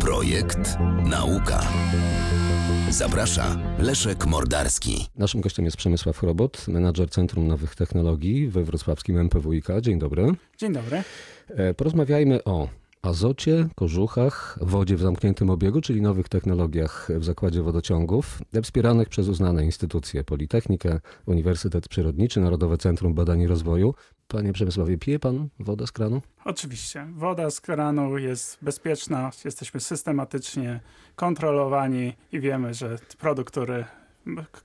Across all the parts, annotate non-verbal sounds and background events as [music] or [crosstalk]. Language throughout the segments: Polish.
Projekt Nauka. Zaprasza Leszek Mordarski. Naszym gościem jest Przemysław Robot, menadżer Centrum Nowych Technologii we wrocławskim MPWiK. Dzień dobry. Dzień dobry. E, porozmawiajmy o azocie, kożuchach, wodzie w zamkniętym obiegu, czyli nowych technologiach w zakładzie wodociągów, wspieranych przez uznane instytucje Politechnikę, Uniwersytet Przyrodniczy, Narodowe Centrum Badań i Rozwoju. Panie Przemysławie, pije pan wodę z kranu? Oczywiście. Woda z kranu jest bezpieczna, jesteśmy systematycznie kontrolowani i wiemy, że produkt, który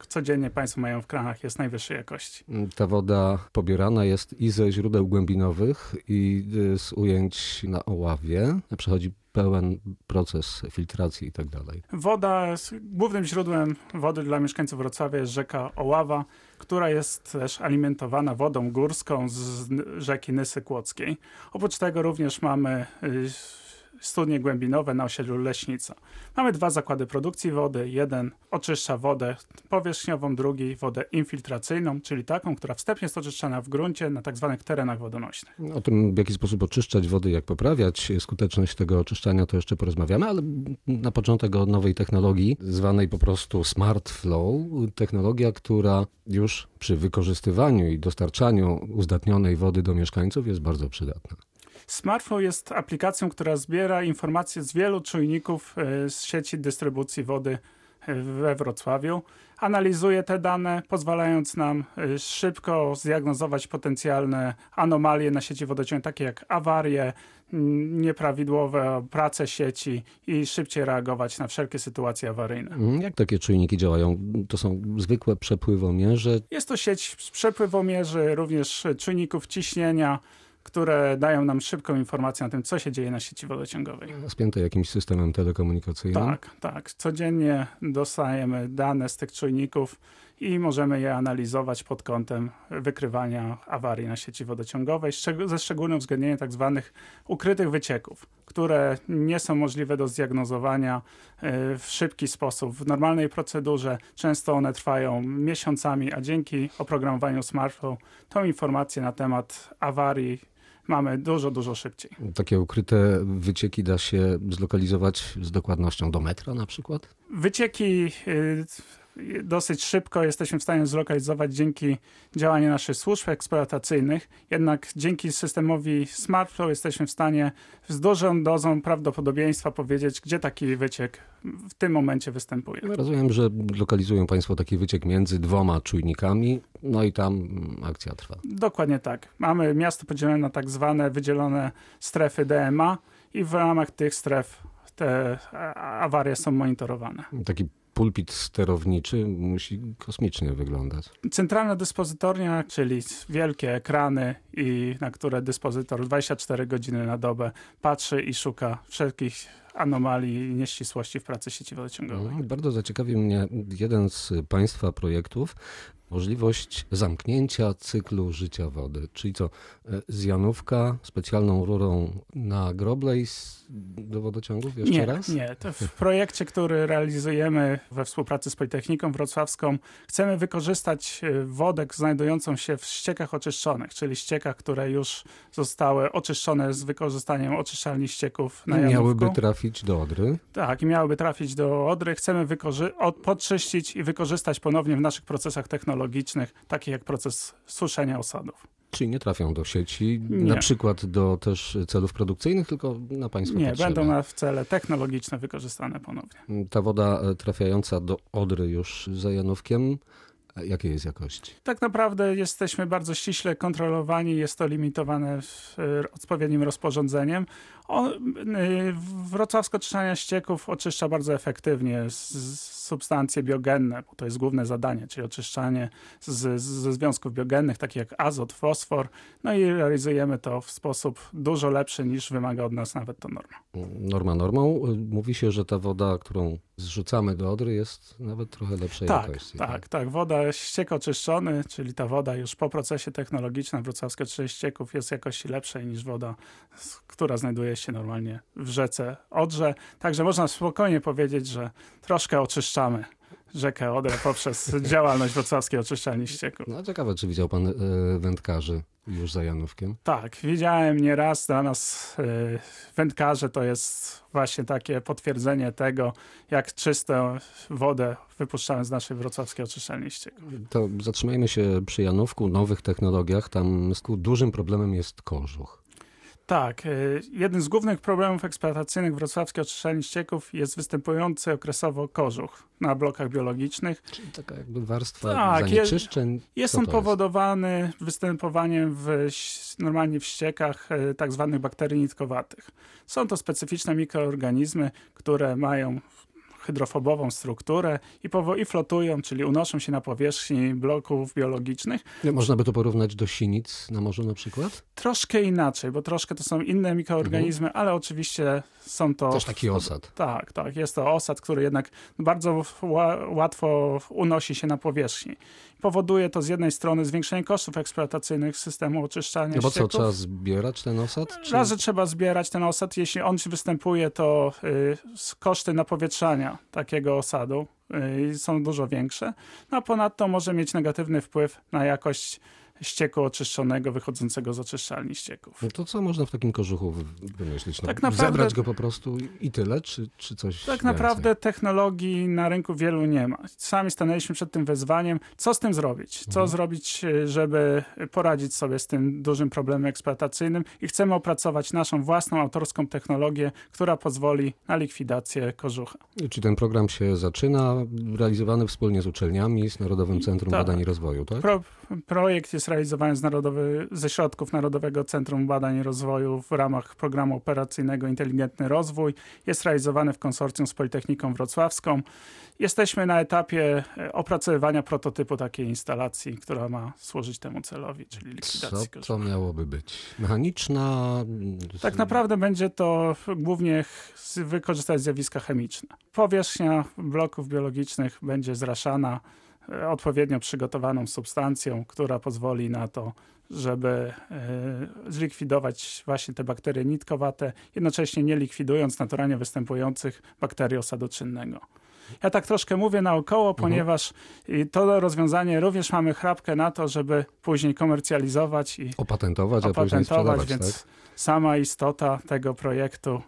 codziennie Państwo mają w kranach jest najwyższej jakości. Ta woda pobierana jest i ze źródeł głębinowych, i z ujęć na Oławie. Przechodzi pełen proces filtracji i tak dalej. Woda, głównym źródłem wody dla mieszkańców Wrocławia jest rzeka Oława, która jest też alimentowana wodą górską z rzeki Nysy Kłodzkiej. Oprócz tego również mamy y, studnie głębinowe na osiedlu Leśnica. Mamy dwa zakłady produkcji wody. Jeden oczyszcza wodę powierzchniową, drugi wodę infiltracyjną, czyli taką, która wstępnie jest oczyszczana w gruncie na tak zwanych terenach wodonośnych. O tym, w jaki sposób oczyszczać wody, jak poprawiać skuteczność tego oczyszczania, to jeszcze porozmawiamy, ale na początek o nowej technologii, zwanej po prostu Smart Flow. Technologia, która już przy wykorzystywaniu i dostarczaniu uzdatnionej wody do mieszkańców jest bardzo przydatna. Smartphone jest aplikacją, która zbiera informacje z wielu czujników e, z sieci dystrybucji wody e, we Wrocławiu. Analizuje te dane, pozwalając nam e, szybko zdiagnozować potencjalne anomalie na sieci wodociągowej, takie jak awarie, nieprawidłowe prace sieci i szybciej reagować na wszelkie sytuacje awaryjne. Mhm. Jak takie czujniki działają? To są zwykłe przepływomierze? Jest to sieć przepływomierzy, również czujników ciśnienia, które dają nam szybką informację o tym, co się dzieje na sieci wodociągowej. Spięte jakimś systemem telekomunikacyjnym? Tak, tak. Codziennie dostajemy dane z tych czujników i możemy je analizować pod kątem wykrywania awarii na sieci wodociągowej, ze szczególnym uwzględnieniem tak zwanych ukrytych wycieków, które nie są możliwe do zdiagnozowania e, w szybki sposób. W normalnej procedurze często one trwają miesiącami, a dzięki oprogramowaniu smartphone tą informację na temat awarii mamy dużo, dużo szybciej. Takie ukryte wycieki da się zlokalizować z dokładnością do metra na przykład? Wycieki y, dosyć szybko jesteśmy w stanie zlokalizować dzięki działaniu naszych służb eksploatacyjnych. Jednak dzięki systemowi SmartFlow jesteśmy w stanie z dużą dozą prawdopodobieństwa powiedzieć, gdzie taki wyciek w tym momencie występuje. Rozumiem, że lokalizują Państwo taki wyciek między dwoma czujnikami, no i tam akcja trwa. Dokładnie tak. Mamy miasto podzielone na tak zwane wydzielone strefy DMA i w ramach tych stref te awarie są monitorowane. Taki pulpit sterowniczy musi kosmicznie wyglądać. Centralna dyspozytornia, czyli wielkie ekrany, i na które dyspozytor 24 godziny na dobę patrzy i szuka wszelkich anomalii i nieścisłości w pracy sieci wodociągowej. No, bardzo zaciekawił mnie jeden z Państwa projektów, możliwość zamknięcia cyklu życia wody. Czyli co, e, z Janówka specjalną rurą na groblej do wodociągów jeszcze nie, raz? Nie, to w [laughs] projekcie, który realizujemy we współpracy z Politechniką Wrocławską, chcemy wykorzystać e, wodę znajdującą się w ściekach oczyszczonych, czyli ściekach, które już zostały oczyszczone z wykorzystaniem oczyszczalni ścieków na Janówku. Miałyby trafić do Odry? Tak, i miałyby trafić do Odry. Chcemy podczyścić i wykorzystać ponownie w naszych procesach technologicznych takich jak proces suszenia osadów. Czyli nie trafią do sieci, nie. na przykład do też celów produkcyjnych, tylko na państwo Nie, potrzeby. będą na w cele technologiczne wykorzystane ponownie. Ta woda trafiająca do Odry już za Janówkiem, Jakiej jest jakości? Tak naprawdę jesteśmy bardzo ściśle kontrolowani, jest to limitowane odpowiednim rozporządzeniem. Y, wrocławsko oczyszczanie ścieków oczyszcza bardzo efektywnie z substancje biogenne, bo to jest główne zadanie, czyli oczyszczanie z, ze związków biogennych, takich jak azot, fosfor. No i realizujemy to w sposób dużo lepszy niż wymaga od nas nawet to norma. Norma normą. Mówi się, że ta woda, którą zrzucamy do Odry jest nawet trochę lepszej tak, jakości. Tak, tak, tak. Woda, ściek oczyszczony, czyli ta woda już po procesie technologicznym wrocławskie oczyszczenie ścieków jest jakości lepszej niż woda, która znajduje się normalnie w rzece Odrze. Także można spokojnie powiedzieć, że troszkę oczyszczamy rzekę Odrę poprzez [laughs] działalność wrocławskiej oczyszczalni ścieków. No ciekawe, czy widział pan y, wędkarzy już za Janówkiem? Tak, widziałem nieraz. Dla nas y, wędkarze to jest właśnie takie potwierdzenie tego, jak czystą wodę wypuszczamy z naszej wrocławskiej oczyszczalni ścieków. To zatrzymajmy się przy Janówku, nowych technologiach. Tam dużym problemem jest kożuch. Tak, y, jeden z głównych problemów eksploatacyjnych wrocławskiej oczyszczalni ścieków jest występujący okresowo kożuch na blokach biologicznych. Czyli taka jakby warstwa tak, zanieczyszczeń. Jest, jest on powodowany jest? występowaniem w, normalnie w ściekach y, tak zwanych bakterii nitkowatych. Są to specyficzne mikroorganizmy, które mają hydrofobową strukturę i, i flotują, czyli unoszą się na powierzchni bloków biologicznych. Można by to porównać do sinic na morzu na przykład? Troszkę inaczej, bo troszkę to są inne mikroorganizmy, mhm. ale oczywiście są to... Też taki osad. Tak, tak. Jest to osad, który jednak bardzo łatwo unosi się na powierzchni. Powoduje to z jednej strony zwiększenie kosztów eksploatacyjnych systemu oczyszczania No bo ścieków. co, trzeba zbierać ten osad? Czy... Raz, że trzeba zbierać ten osad. Jeśli on występuje, to y, koszty napowietrzania takiego osadu y, są dużo większe. No a ponadto może mieć negatywny wpływ na jakość ścieku oczyszczonego wychodzącego z oczyszczalni ścieków. No to co można w takim kożuchu wymyślić? No, tak naprawdę, zebrać go po prostu i tyle, czy, czy coś Tak więcej? naprawdę technologii na rynku wielu nie ma. Sami stanęliśmy przed tym wyzwaniem, co z tym zrobić? Co mhm. zrobić, żeby poradzić sobie z tym dużym problemem eksploatacyjnym i chcemy opracować naszą własną autorską technologię, która pozwoli na likwidację kożucha. Czy ten program się zaczyna, realizowany wspólnie z uczelniami, z Narodowym Centrum tak. Badań i Rozwoju, tak? Pro, projekt jest jest realizowany z narodowy, ze środków Narodowego Centrum Badań i Rozwoju w ramach programu operacyjnego Inteligentny Rozwój. Jest realizowany w konsorcjum z Politechniką Wrocławską. Jesteśmy na etapie e, opracowywania prototypu takiej instalacji, która ma służyć temu celowi, czyli likwidacji Co to miałoby być? Mechaniczna? Tak naprawdę będzie to głównie wykorzystać zjawiska chemiczne. Powierzchnia bloków biologicznych będzie zraszana odpowiednio przygotowaną substancją, która pozwoli na to, żeby e, zlikwidować właśnie te bakterie nitkowate, jednocześnie nie likwidując naturalnie występujących bakterii osadu czynnego. Ja tak troszkę mówię naokoło, mhm. ponieważ to rozwiązanie również mamy chrapkę na to, żeby później komercjalizować i opatentować, opatentować a więc tak? sama istota tego projektu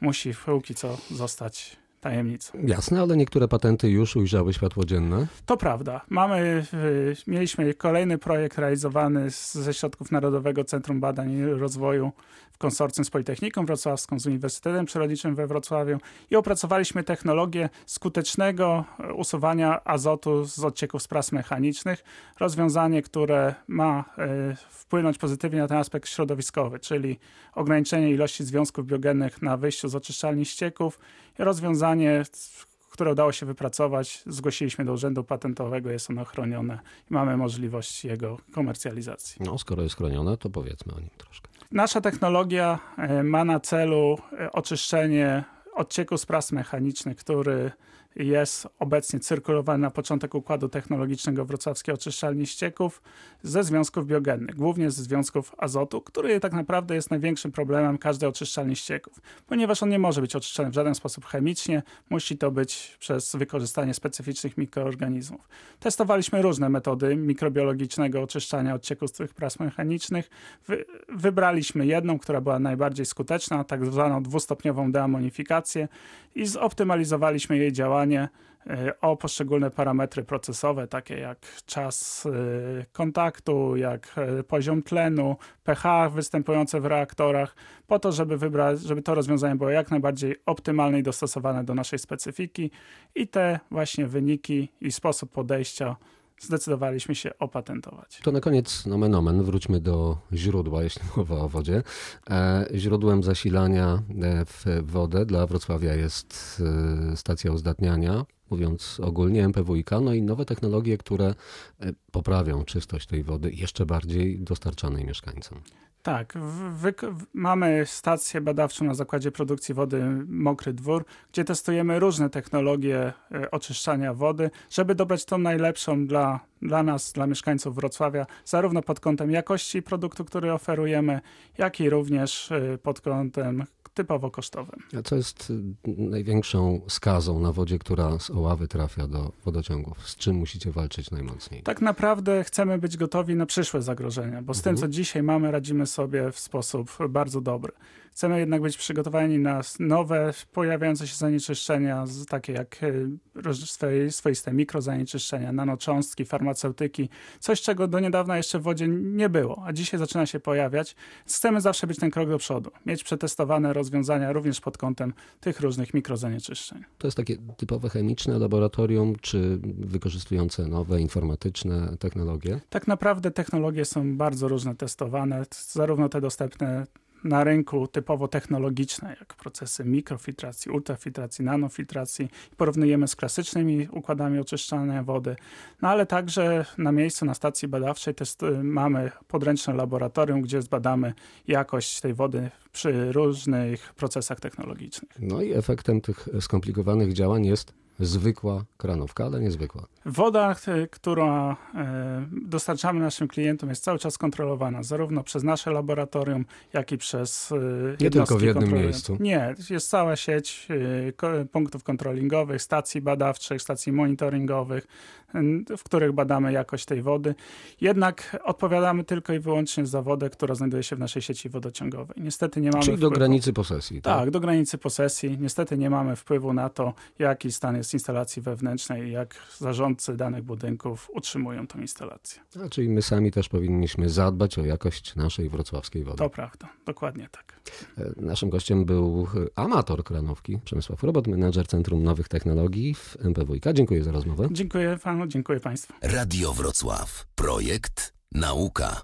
musi póki co zostać tajemnicą. Jasne, ale niektóre patenty już ujrzały światło dzienne. To prawda. Mamy, y, mieliśmy kolejny projekt realizowany ze środków Narodowego Centrum Badań i Rozwoju w konsorcjum z Politechniką Wrocławską, z Uniwersytetem Przyrodniczym we Wrocławiu i opracowaliśmy technologię skutecznego e, usuwania azotu z odcieków z pras mechanicznych. Rozwiązanie, które ma e, wpłynąć pozytywnie na ten aspekt środowiskowy, czyli ograniczenie ilości związków biogennych na wyjściu z oczyszczalni ścieków i rozwiązanie które udało się wypracować. Zgłosiliśmy do Urzędu Patentowego, jest ono chronione i mamy możliwość jego komercjalizacji. No, skoro jest chronione, to powiedzmy o nim troszkę. Nasza technologia e, ma na celu e, oczyszczenie odcieku z pras mechanicznych, który jest obecnie cyrkulowany na początek układu technologicznego wrocławskiej oczyszczalni ścieków ze związków biogennych, głównie ze związków azotu, który tak naprawdę jest największym problemem każdej oczyszczalni ścieków, ponieważ on nie może być oczyszczany w żaden sposób chemicznie, musi to być przez wykorzystanie specyficznych mikroorganizmów. Testowaliśmy różne metody mikrobiologicznego oczyszczania odcieków z tych pras mechanicznych. Wy, wybraliśmy jedną, która była najbardziej skuteczna, tak zwaną dwustopniową deamonifikację i zoptymalizowaliśmy jej działanie e, o poszczególne parametry procesowe, takie jak czas e, kontaktu, jak e, poziom tlenu, pH występujące w reaktorach, po to, żeby wybrać, żeby to rozwiązanie było jak najbardziej optymalne i dostosowane do naszej specyfiki i te właśnie wyniki i sposób podejścia zdecydowaliśmy się opatentować. To na koniec, nomen omen, wróćmy do źródła, jeśli [laughs] mowa o wodzie. E, źródłem zasilania e, w wodę dla Wrocławia jest e, stacja uzdatniania, mówiąc ogólnie MPWiK, no i nowe technologie, które poprawią czystość tej wody jeszcze bardziej dostarczanej mieszkańcom. Tak, mamy stację badawczą na zakładzie produkcji wody Mokry Dwór, gdzie testujemy różne technologie e, oczyszczania wody, żeby dobrać tą najlepszą dla, dla nas, dla mieszkańców Wrocławia, zarówno pod kątem jakości produktu, który oferujemy, jak i również e, pod kątem typowo kosztowym. A co jest y, największą skazą na wodzie, która z Oławy trafia do wodociągów? Z czym musicie walczyć najmocniej? Tak naprawdę chcemy być gotowi na przyszłe zagrożenia, bo z tym, co dzisiaj mamy, radzimy sobie w sposób bardzo dobry. Chcemy jednak być przygotowani na nowe, pojawiające się zanieczyszczenia, takie jak e, swoiste mikrozanieczyszczenia, nanocząstki, farmaceutyki, coś, czego do niedawna jeszcze w wodzie nie było, a dzisiaj zaczyna się pojawiać. Chcemy zawsze być ten krok do przodu, mieć przetestowane rozwiązania również pod kątem tych różnych mikrozanieczyszczeń. To jest takie typowe chemiczne laboratorium, czy wykorzystujące nowe informatyczne technologie? Tak naprawdę technologie są bardzo różne testowane, zarówno te dostępne na rynku typowo technologiczne, jak procesy mikrofiltracji, ultrafiltracji, nanofiltracji. Porównujemy z klasycznymi układami oczyszczania wody, no ale także na miejscu, na stacji badawczej test, mamy podręczne laboratorium, gdzie zbadamy jakość tej wody przy różnych procesach technologicznych. No i efektem tych skomplikowanych działań jest zwykła kranówka, ale niezwykła. Woda, e, którą e, dostarczamy naszym klientom jest cały czas kontrolowana, zarówno przez nasze laboratorium, jak i przez e, Nie tylko w jednym miejscu. Nie, jest cała sieć punktów kontrolingowych, stacji badawczych, stacji monitoringowych, w których badamy jakość tej wody. Jednak odpowiadamy tylko i wyłącznie za wodę, która znajduje się w naszej sieci wodociągowej. Niestety nie mamy Czyli wpływu. do granicy posesji. Tak? tak, do granicy posesji. Niestety nie mamy wpływu na to, jaki stan jest instalacji wewnętrznej jak zarządcy danych budynków utrzymują tą instalację. A, czyli my sami też powinniśmy zadbać o jakość naszej wrocławskiej wody. To prawda, dokładnie tak. E, naszym gościem był amator kranówki, Przemysław Robot, menedżer Centrum Nowych Technologii w MPWiK. Dziękuję za rozmowę. Dziękuję panu, dziękuję państwu. Radio Wrocław. Projekt Nauka.